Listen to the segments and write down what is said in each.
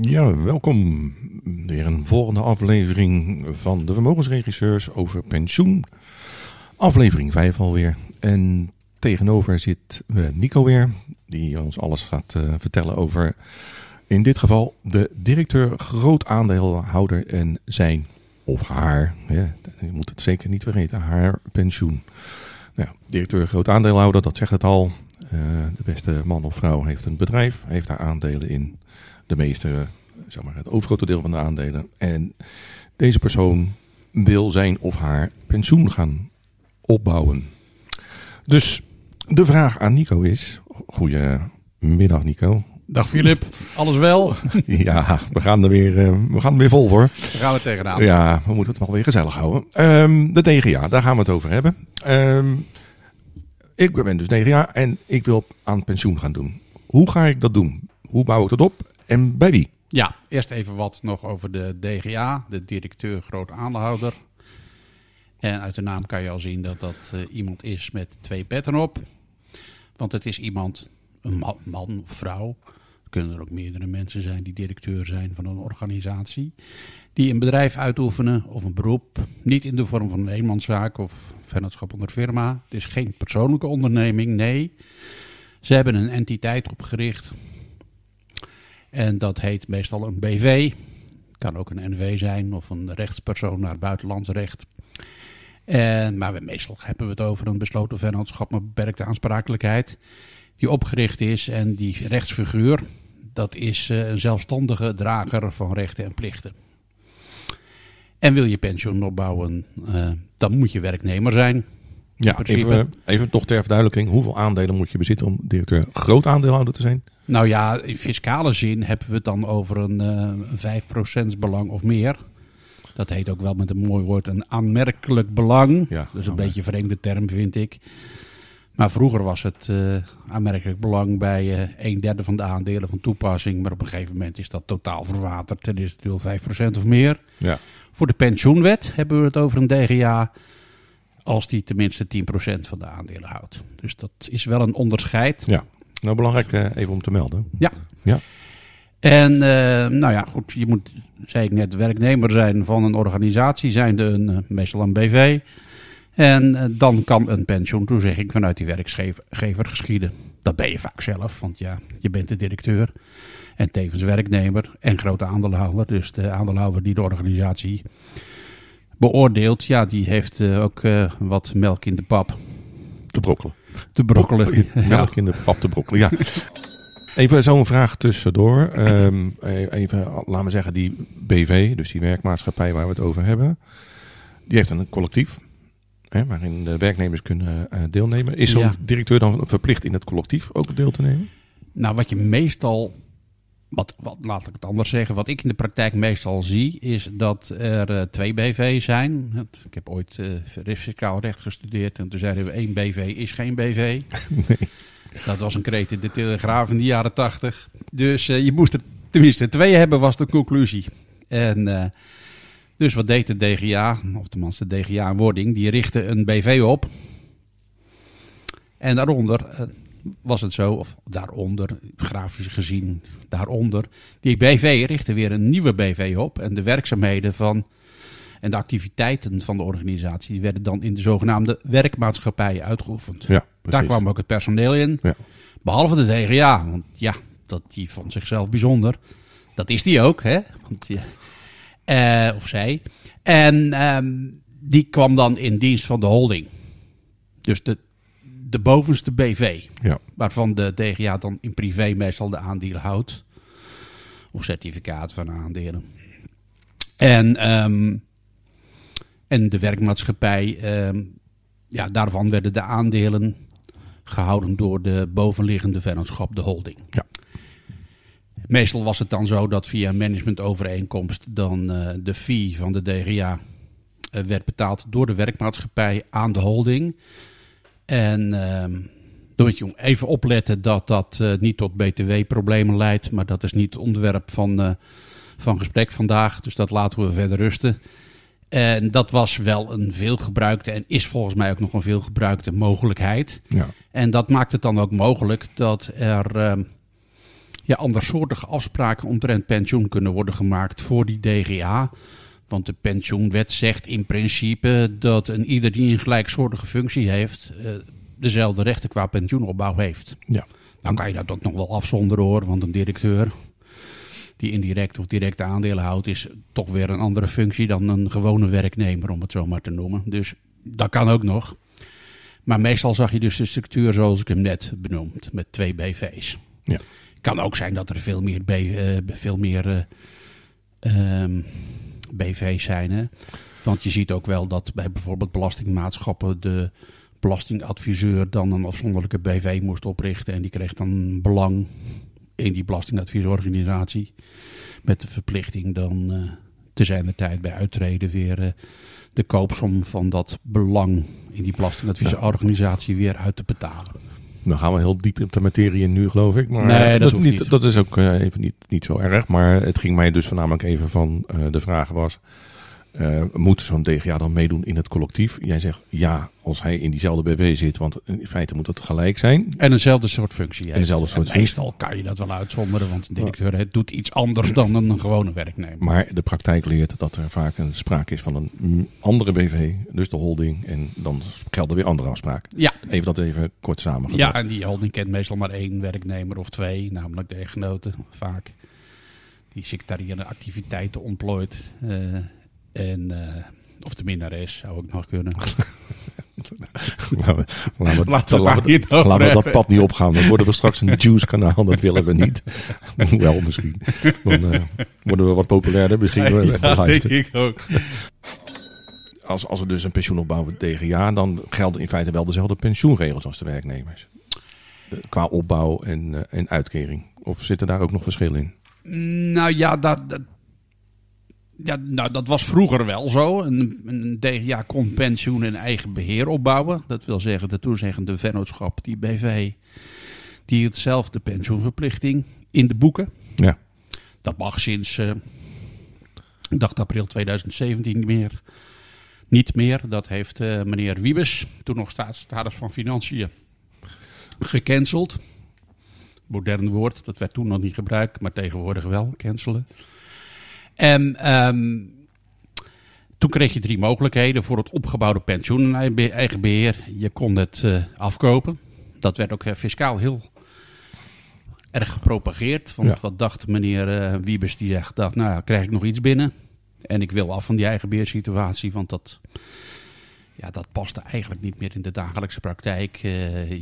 Ja, welkom. Weer een volgende aflevering van de Vermogensregisseurs over pensioen. Aflevering 5 alweer. En tegenover zit uh, Nico weer, die ons alles gaat uh, vertellen over, in dit geval, de directeur groot aandeelhouder en zijn of haar, ja, je moet het zeker niet vergeten, haar pensioen. Nou, directeur groot aandeelhouder, dat zegt het al. Uh, de beste man of vrouw heeft een bedrijf, heeft daar aandelen in. De meeste, zeg maar, het overgrote deel van de aandelen. En deze persoon wil zijn of haar pensioen gaan opbouwen. Dus de vraag aan Nico is: Goedemiddag, Nico. Dag Filip, alles wel? ja, we gaan er weer, uh, we gaan er weer vol voor. Daar gaan we tegenaan. Ja, we moeten het wel weer gezellig houden. Um, de DGA, daar gaan we het over hebben. Um, ik ben dus 9 jaar en ik wil aan pensioen gaan doen. Hoe ga ik dat doen? Hoe bouw ik dat op en bij wie? Ja, eerst even wat nog over de DGA, de directeur groot aandeelhouder. En uit de naam kan je al zien dat dat uh, iemand is met twee petten op. Want het is iemand, een man of vrouw, kunnen er ook meerdere mensen zijn die directeur zijn van een organisatie, die een bedrijf uitoefenen of een beroep, niet in de vorm van een eenmanszaak of vennootschap onder firma. Het is geen persoonlijke onderneming, nee. Ze hebben een entiteit opgericht en dat heet meestal een BV. Kan ook een NV zijn of een rechtspersoon naar buitenlands recht. En, maar meestal hebben we het over een besloten vennootschap met beperkte aansprakelijkheid. Die opgericht is en die rechtsfiguur, dat is een zelfstandige drager van rechten en plichten. En wil je pensioen opbouwen, uh, dan moet je werknemer zijn. Ja, even, even toch ter verduidelijking. Hoeveel aandelen moet je bezitten om directeur groot aandeelhouder te zijn? Nou ja, in fiscale zin hebben we het dan over een uh, 5% belang of meer. Dat heet ook wel met een mooi woord een aanmerkelijk belang. Ja, dus een beetje een vreemde term vind ik. Maar vroeger was het uh, aanmerkelijk belang bij uh, een derde van de aandelen van toepassing. Maar op een gegeven moment is dat totaal verwaterd en is het wel 5% of meer. Ja. Voor de pensioenwet hebben we het over een DGA als die tenminste 10% van de aandelen houdt. Dus dat is wel een onderscheid. Ja, nou belangrijk uh, even om te melden. Ja. ja. En nou ja, goed, je moet, zei ik net, werknemer zijn van een organisatie, zijnde een, meestal een BV. En uh, dan kan een pensioentoezegging vanuit die werkgever geschieden. Dat ben je vaak zelf, want ja, je bent de directeur en tevens werknemer en grote aandeelhouder. Dus de aandeelhouder die de organisatie beoordeelt, ja, die heeft uh, ook uh, wat melk in de pap. Te brokkelen. Te brokkelen. Melk in de pap te brokkelen, ja. Even zo'n vraag tussendoor. Um, even, laten we zeggen, die BV, dus die werkmaatschappij waar we het over hebben, die heeft een collectief. Hè, waarin de werknemers kunnen uh, deelnemen. Is zo'n ja. directeur dan verplicht in het collectief ook deel te nemen? Nou, wat je meestal, wat, wat, laat ik het anders zeggen, wat ik in de praktijk meestal zie, is dat er uh, twee BV zijn. Ik heb ooit uh, fiscaal recht gestudeerd en toen zeiden we één BV is geen BV. Nee. Dat was een kreet in de Telegraaf in de jaren tachtig. Dus je moest er tenminste twee hebben, was de conclusie. En dus wat deed de DGA, of tenminste de DGA in wording, die richtte een BV op. En daaronder uh, was het zo, of daaronder, grafisch gezien, daaronder, die BV richtte weer een nieuwe BV op. En de werkzaamheden van en de activiteiten van de organisatie werden dan in de zogenaamde werkmaatschappijen uitgeoefend. Ja, Daar kwam ook het personeel in, ja. behalve de DGA, want ja, dat, die vond zichzelf bijzonder. Dat is die ook, hè? Want, ja, uh, of zij. En um, die kwam dan in dienst van de holding. Dus de, de bovenste BV. Ja. Waarvan de DGA dan in privé meestal de aandelen houdt. Of certificaat van aandelen. En, um, en de werkmaatschappij, um, ja, daarvan werden de aandelen gehouden door de bovenliggende vennootschap, de holding. Ja. Meestal was het dan zo dat via een managementovereenkomst dan uh, de fee van de DGA uh, werd betaald door de werkmaatschappij aan de holding. En uh, dan moet je even opletten dat dat uh, niet tot btw-problemen leidt, maar dat is niet het onderwerp van, van gesprek vandaag, dus dat laten we verder rusten. En dat was wel een veelgebruikte en is volgens mij ook nog een veelgebruikte mogelijkheid. Ja. En dat maakt het dan ook mogelijk dat er ja, andersoortige afspraken omtrent pensioen kunnen worden gemaakt voor die DGA. Want de pensioenwet zegt in principe dat een ieder die een gelijksoortige functie heeft, eh, dezelfde rechten qua pensioenopbouw heeft. Ja. Nou kan je dat ook nog wel afzonderen hoor, want een directeur die indirect of directe aandelen houdt, is toch weer een andere functie dan een gewone werknemer, om het zo maar te noemen. Dus dat kan ook nog. Maar meestal zag je dus de structuur zoals ik hem net benoemd, met twee BV's. Ja. Kan ook zijn dat er veel meer, B, eh, veel meer eh, ehm, BV's zijn. Hè? Want je ziet ook wel dat bij bijvoorbeeld belastingmaatschappen de belastingadviseur dan een afzonderlijke BV moest oprichten. En die kreeg dan belang in die belastingadviesorganisatie. Met de verplichting dan eh, te zijn de tijd bij uittreden weer de koopsom van dat belang in die belastingadviesorganisatie weer uit te betalen. Dan gaan we heel diep op de materie in nu, geloof ik. Maar Nee, dat is hoeft niet, niet. Dat is ook eh, even niet, niet zo erg. Maar het ging mij dus voornamelijk even van, eh, de vraag was... eh, moet zo'n DGA dan meedoen in het collectief? Jij zegt ja, als hij in diezelfde BV zit. Want in feite moet het gelijk zijn. En eenzelfde soort functie. heeft. eenzelfde soort En meestal kan je dat wel uitzonderen, want een directeur het doet iets anders dan een gewone werknemer. Maar de praktijk leert dat er vaak een sprake is van een andere BV. Dus de holding. En dan gelden weer andere afspraken. Ja, Even dat even kort samengevat. ja, en die holding kent meestal maar één werknemer of twee, namelijk de echtgenoten vaak. Die secretariële activiteiten ontplooit. eh, en, eh, of de minnares zou ook nog kunnen. Laten we, laten we, Laten we laten we- laten we dat pad niet opgaan. Dan worden we straks een juice kanaal. Dat willen we niet. Wel misschien. Dan eh, worden we wat populairder. Misschien ja, denk ik ook. Als, als er dus een pensioen opbouwen tegen jaar, dan gelden in feite wel dezelfde pensioenregels als de werknemers. De- qua opbouw en, eh, en uitkering. Of zitten daar ook nog verschillen in? Nou ja, dat, dat, ja, nou, dat was vroeger wel zo. Een, een DGA kon pensioen in eigen beheer opbouwen. Dat wil zeggen, de toezeggende vennootschap, die BV, die hield zelf de pensioenverplichting in de boeken. Ja. Dat mag sinds, eh, ik dacht april 2017 niet meer. Niet meer. Dat heeft eh, meneer Wiebes, toen nog staatssecretaris van Financiën, gecanceld. Modern woord, dat werd toen nog niet gebruikt, maar tegenwoordig wel, cancelen. En ehm, toen kreeg je drie mogelijkheden voor het opgebouwde pensioen in eigen- beheer. Je kon het eh, afkopen. Dat werd ook eh, fiscaal heel erg gepropageerd. Want Ja. wat dacht meneer eh, Wiebes? Die zegt, dacht, nou krijg ik nog iets binnen. En ik wil af van die eigen beheersituatie, want dat, ja, dat paste eigenlijk niet meer in de dagelijkse praktijk.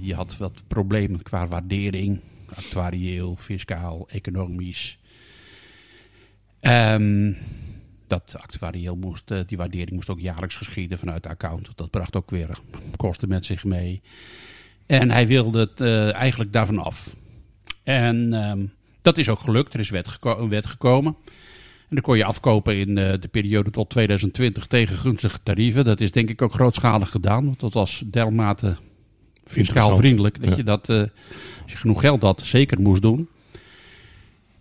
Je had wat problemen qua waardering, actuarieel, fiscaal, economisch. Ehm, dat actuarieel moest, eh, die waardering moest ook jaarlijks geschieden vanuit de account. Dat bracht ook weer kosten met zich mee. En hij wilde het eh, eigenlijk daarvan af. En ehm, dat is ook gelukt. Er is wet een wet gekomen. En dan kon je afkopen in eh, de periode tot 2020 tegen gunstige tarieven. Dat is denk ik ook grootschalig gedaan. Want dat was dermate fiscaal vriendelijk. Dat Ja. je dat, als je genoeg geld had, zeker moest doen.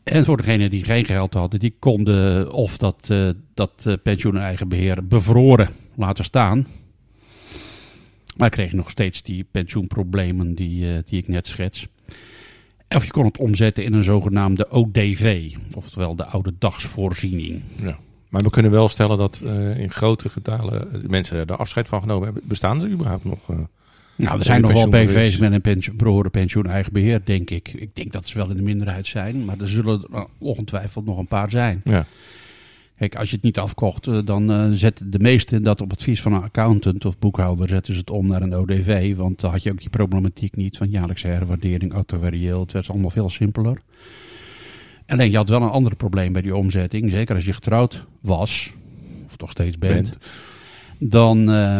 En voor degenen die geen geld hadden, die konden of dat, eh, dat eh, pensioen en eigen beheer bevroren laten staan. Maar kreeg je nog steeds die pensioenproblemen die, eh, die ik net schets. Of je kon het omzetten in een zogenaamde ODV, oftewel de oude dagsvoorziening. Ja. Maar we kunnen wel stellen dat in grote getalen mensen er afscheid van genomen hebben. Bestaan er überhaupt nog? Nou, er zijn nog wel? BV's met een pensioen, behoren pensioen eigen beheer, denk ik. Ik denk dat ze wel in de minderheid zijn, maar er zullen er ongetwijfeld nog een paar zijn. ja. Kijk, als je het niet afkocht, eh, dan eh, zetten de meesten dat op advies van een accountant of boekhouder zetten ze het om naar een ODV. Want dan had je ook die problematiek niet van jaarlijkse herwaardering, actuarieel. Het werd allemaal veel simpeler. Alleen je had wel een ander probleem bij die omzetting. Zeker als je getrouwd was, of toch steeds bent. Bent. Dan, eh,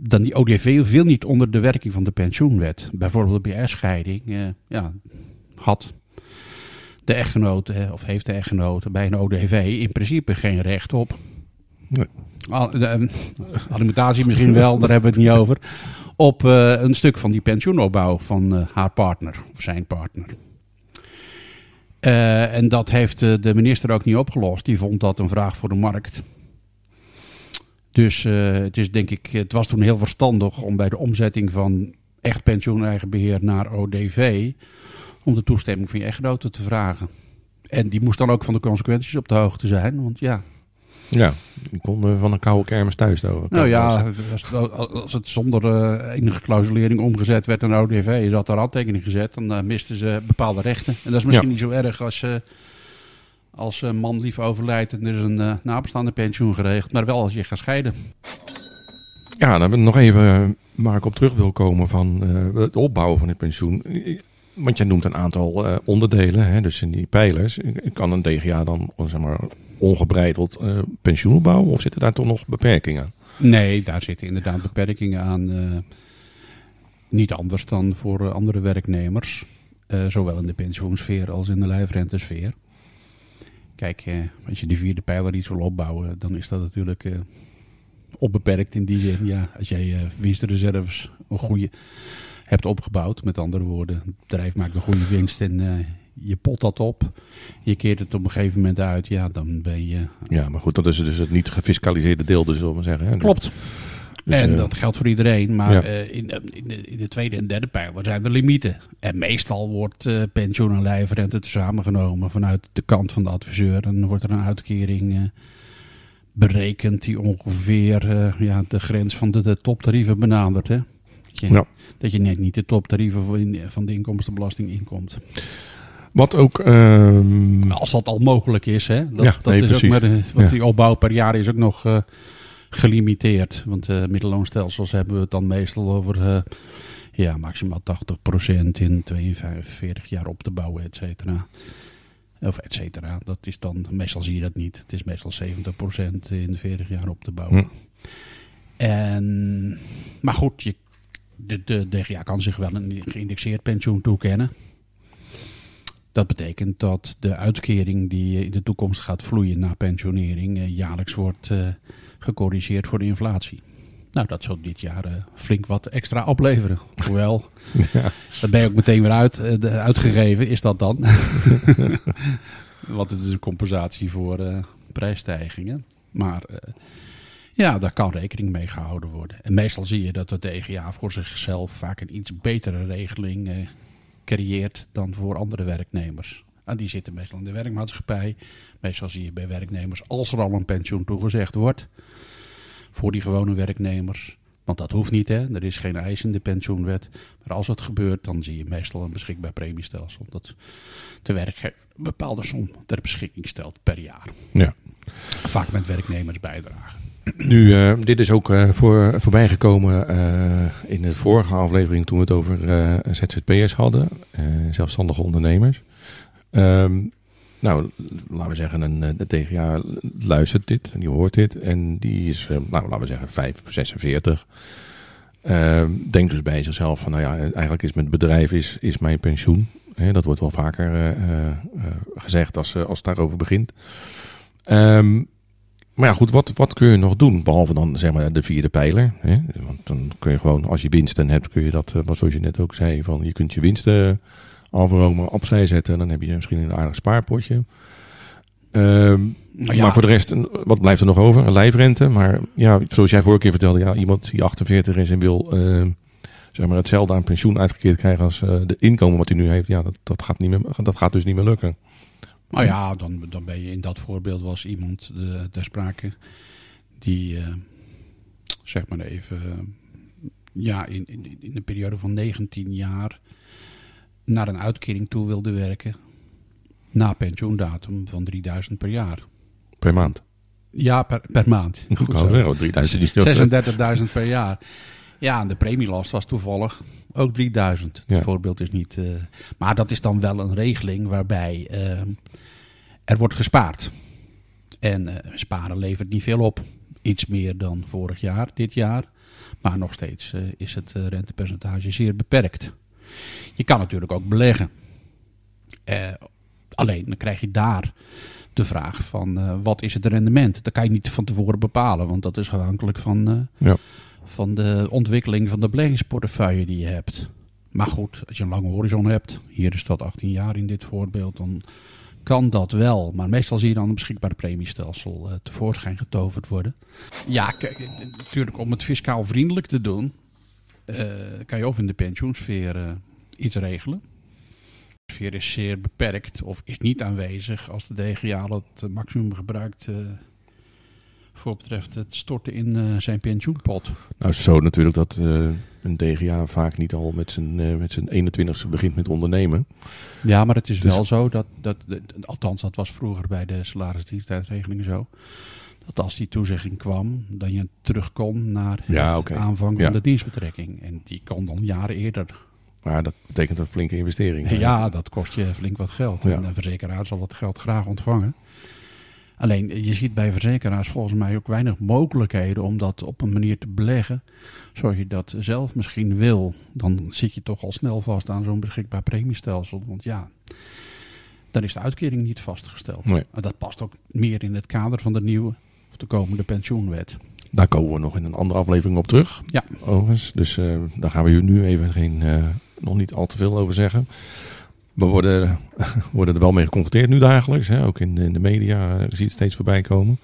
dan die ODV viel niet onder de werking van de pensioenwet. Bijvoorbeeld bij echtscheiding. eh, ja, had de echtgenoot, eh, of heeft de echtgenoot bij een ODV in principe geen recht op. Nee. Eh, Alimentatie misschien wel, daar hebben we het niet over. Op eh, een stuk van die pensioenopbouw van haar partner of zijn partner. En dat heeft de minister ook niet opgelost. Die vond dat een vraag voor de markt. Dus eh, het is denk ik, het was toen heel verstandig om bij de omzetting van echt pensioen eigen beheer naar ODV, om de toestemming van je echtgenote te vragen. En die moest dan ook van de consequenties op de hoogte zijn. Want ja, Ja, ik kon eh, van een koude kermis thuis doen. nou ja, als het, zonder eh, enige clausulering omgezet werd naar ODV, je had er handtekening gezet, dan eh, misten ze bepaalde rechten. En dat is misschien Ja. niet zo erg als, eh, als een man lief overlijdt en er is een eh, nabestaande pensioen geregeld, maar wel als je gaat scheiden. Ja, dan hebben we nog even eh, waar ik op terug wil komen van eh, het opbouwen van het pensioen. Eh, Want jij noemt een aantal eh, onderdelen, hè, dus in die pijlers. Eh, Kan een DGA dan zeg maar, ongebreideld eh, pensioen opbouwen of zitten daar toch nog beperkingen? Nee, daar zitten inderdaad beperkingen aan. eh, niet anders dan voor eh, andere werknemers. eh, zowel in de pensioensfeer als in de lijfrentesfeer. Kijk, eh, als je de vierde pijler iets wil opbouwen, dan is dat natuurlijk eh, onbeperkt in die zin. Ja, als jij eh winstreserves een goede hebt opgebouwd, met andere woorden, het bedrijf maakt een goede winst en eh, je pot dat op. Je keert het op een gegeven moment uit, ja, dan ben je Ja, maar goed, dat is dus het niet gefiscaliseerde deel, dus zullen we maar zeggen. Hè? Klopt. Dus, en eh, dat geldt voor iedereen. Maar Ja. eh, in, in, de, in de tweede en derde pijler zijn er limieten. En meestal wordt eh, pensioen en lijfrente samengenomen vanuit de kant van de adviseur. En dan wordt er een uitkering eh, berekend die ongeveer eh, ja, de grens van de, de toptarieven benadert. Hè? Dat, je, Ja. dat je net niet de toptarieven van, de inkomstenbelasting inkomt. Wat ook... ehm, Als dat al mogelijk is. Hè? Dat, Ja, dat nee, is precies. ook maar, de- want Ja. die opbouw per jaar is ook nog eh, gelimiteerd. Want eh middelloonstelsels hebben we het dan meestal over eh, ja, maximaal 80% in 42 jaar op te bouwen, et cetera. Of et cetera. Dat is dan, meestal zie je dat niet. Het is meestal 70% in 40 jaar op te bouwen. Hm. En, maar goed, je, de, de DGA kan zich wel een geïndexeerd pensioen toekennen. Dat betekent dat de uitkering die in de toekomst gaat vloeien na pensionering eh, jaarlijks wordt eh, gecorrigeerd voor de inflatie. Nou, dat zal dit jaar eh, flink wat extra opleveren. Hoewel, Ja. dat ben je ook meteen weer uit, eh, de- uitgegeven, is dat dan. Want het is een compensatie voor eh, prijsstijgingen. Maar eh, ja, daar kan rekening mee gehouden worden. En meestal zie je dat de DGA voor zichzelf vaak een iets betere regeling eh, creëert dan voor andere werknemers. En die zitten meestal in de werkmaatschappij. Meestal zie je bij werknemers, als er al een pensioen toegezegd wordt, voor die gewone werknemers. Want dat hoeft niet, hè. Er is geen eis in de pensioenwet. Maar als het gebeurt, dan zie je meestal een beschikbaar premiestelsel. Dat de werkgever een bepaalde som ter beschikking stelt per jaar. ja. Vaak met werknemersbijdrage. Nu, eh, dit is ook eh, voor, voorbij gekomen eh, in de vorige aflevering toen we het over ZZP'ers hadden, zelfstandige ondernemers. Ehm, nou, laten we zeggen, een, TGA luistert dit en die hoort dit en die is, nou, laten we zeggen, 5, 46. Ehm, denkt dus bij zichzelf van, nou ja, eigenlijk is mijn bedrijf is, is mijn pensioen. Dat wordt wel vaker gezegd als, als het daarover begint. Ehm, maar ja, goed, wat, wat kun je nog doen? Behalve dan zeg maar de vierde pijler. Hè? Want dan kun je gewoon, als je winsten hebt, kun je dat, eh, wat zoals je net ook zei, van je kunt je winsten afromen, opzij zetten. Dan heb je misschien een aardig spaarpotje. Ehm, Nou ja. Maar voor de rest, wat blijft er nog over? Een lijfrente. Maar ja, zoals jij vorige keer vertelde, ja, iemand die 48 is en wil ehm, zeg maar hetzelfde aan pensioen uitgekeerd krijgen als eh, de inkomen wat hij nu heeft. Ja, dat, dat, gaat niet meer, dat gaat dus niet meer lukken. Nou ja, dan, dan ben je in dat voorbeeld was iemand de, ter sprake die, eh, zeg maar even, eh, ja, in, in, in een periode van 19 jaar naar een uitkering toe wilde werken. Na pensioendatum van 3000 per jaar. Per maand. Ja, per, per maand. Goed zo. zo. Zeggen, 3000 is niet 36.000 per jaar. Ja, en de premielast was toevallig ook 3000. Het voorbeeld is niet. eh, maar dat is dan wel een regeling waarbij eh, er wordt gespaard. En eh, sparen levert niet veel op. Iets meer dan vorig jaar, dit jaar. Maar nog steeds is het rentepercentage zeer beperkt. Je kan natuurlijk ook beleggen. Alleen dan krijg je daar de vraag van wat is het rendement? Dat kan je niet van tevoren bepalen, want dat is afhankelijk van, Ja. Van de ontwikkeling van de beleggingsportefeuille die je hebt. Maar goed, als je een lange horizon hebt, hier is dat 18 jaar in dit voorbeeld, dan kan dat wel. Maar meestal zie je dan een beschikbare premiestelsel eh, tevoorschijn getoverd worden. Ja, kijk, eh, natuurlijk om het fiscaal vriendelijk te doen, eh, kan je of in de pensioensfeer eh, iets regelen. sfeer is zeer beperkt of is niet aanwezig als de DGA het maximum gebruikt uh, voor betreft het storten in uh, zijn pensioenpot. Nou, zo natuurlijk dat uh, een DGA vaak niet al met zijn, met zijn 21ste begint met ondernemen. Ja, maar het is dus... wel zo dat, dat, althans dat was vroeger bij de salarisdienstuitregeling zo, dat als die toezegging kwam, dan je terug kon naar ja, het okay. aanvang van ja. de dienstbetrekking. En die kon dan jaren eerder. Maar dat betekent een flinke investering. Ja, dat kost je flink wat geld. Ja. En de verzekeraar zal dat geld graag ontvangen. Alleen, je ziet bij verzekeraars volgens mij ook weinig mogelijkheden om dat op een manier te beleggen zoals je dat zelf misschien wil. Dan zit je toch al snel vast aan zo'n beschikbaar premiestelsel. Want ja, dan is de uitkering niet vastgesteld. Nee. En dat past ook meer in het kader van de nieuwe of de komende pensioenwet. Daar komen we nog in een andere aflevering op terug. Ja. Overigens. Dus uh, daar gaan we nu even geen, uh, nog niet al te veel over zeggen. We worden, worden er wel mee geconfronteerd nu dagelijks. Hè? Ook in de, in de media uh, zie je het steeds voorbij komen.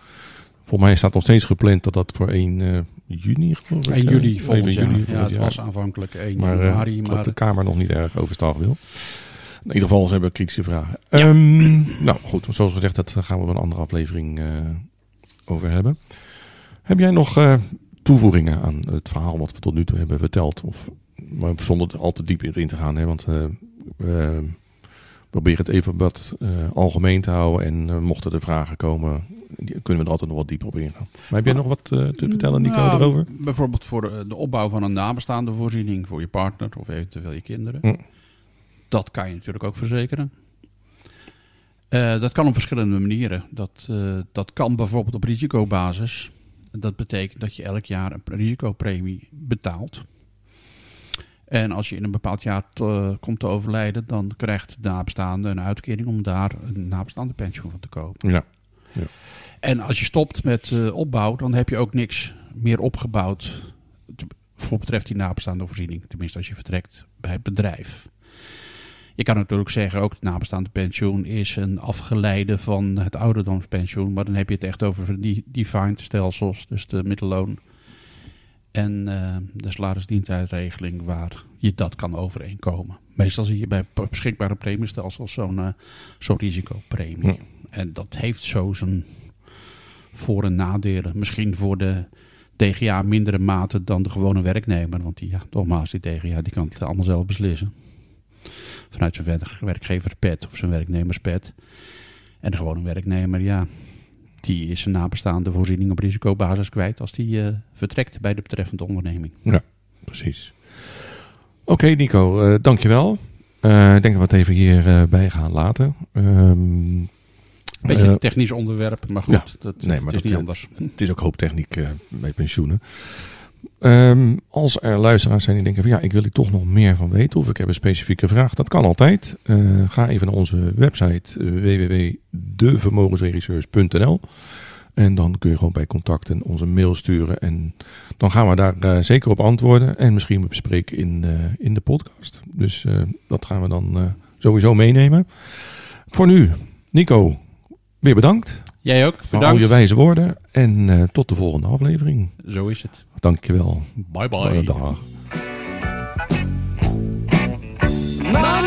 Volgens mij staat nog steeds gepland dat dat voor 1 juni geloof ik. 1 juli volgend jaar. Juli, ja, het was aanvankelijk 1 maar, januari. Maar, maar de Kamer nog niet erg overstag wil. In ieder geval, ze hebben kritische vragen. Ja. Um, nou goed, zoals gezegd, dat gaan we een andere aflevering uh, over hebben. Heb jij nog uh, toevoegingen aan het verhaal wat we tot nu toe hebben verteld? Of, maar zonder er al te diep in te gaan, hè? want uh, we proberen het even wat algemeen te houden. En mochten er vragen komen, kunnen we er altijd nog wat dieper op ingaan. Maar heb jij nog wat te vertellen, Nico, nou, erover? Bijvoorbeeld voor de opbouw van een nabestaande voorziening voor je partner of eventueel je kinderen. Hm. Dat kan je natuurlijk ook verzekeren. Dat kan op verschillende manieren. Dat, dat kan bijvoorbeeld op risicobasis. Dat betekent dat je elk jaar een risicopremie betaalt. En als je in een bepaald jaar te, komt te overlijden, dan krijgt de nabestaande een uitkering om daar een nabestaande pensioen van te kopen. Ja. ja. En als je stopt met uh, opbouw, dan heb je ook niks meer opgebouwd voor betreft die nabestaande voorziening. Tenminste, als je vertrekt bij het bedrijf. Je kan natuurlijk zeggen, ook het nabestaande pensioen is een afgeleide van het ouderdomspensioen. Maar dan heb je het echt over die defined stelsels, dus de middelloon en uh, de salarisdienstuitregeling waar je dat kan overeenkomen. Meestal zie je bij beschikbare premiestelsels zo'n uh, zo'n risicopremie. Ja. En dat heeft zo zijn voor- en nadelen. Misschien voor de DGA mindere mate dan de gewone werknemer. Want die, ja, nogmaals, die DGA die kan het allemaal zelf beslissen vanuit zijn werkgeverspet of zijn werknemerspet. En de gewone werknemer, ja, die is zijn nabestaande voorziening op risicobasis kwijt als die uh, vertrekt bij de betreffende onderneming. Ja, precies. Oké, okay, Nico, uh, dankjewel. Uh, ik denk dat we het even hierbij gaan laten. Um, Beetje een technisch onderwerp, maar goed, ja, dat, nee, maar het is dat, niet anders. Het is ook hoop techniek bij pensioenen. Um, als er luisteraars zijn die denken van ja, ik wil er toch nog meer van weten of ik heb een specifieke vraag, dat kan altijd. Uh, ga even naar onze website uh, www.devermogensregisseurs.nl en dan kun je gewoon bij contacten onze mail sturen en dan gaan we daar uh, zeker op antwoorden en misschien bespreken in, in de podcast. Dus dat gaan we dan sowieso meenemen. Voor nu, Nico, weer bedankt. Jij ook, Voor bedankt. al je wijze woorden en uh, tot de volgende aflevering. Zo is het. Dankjewel. Bye bye. Dag. Mama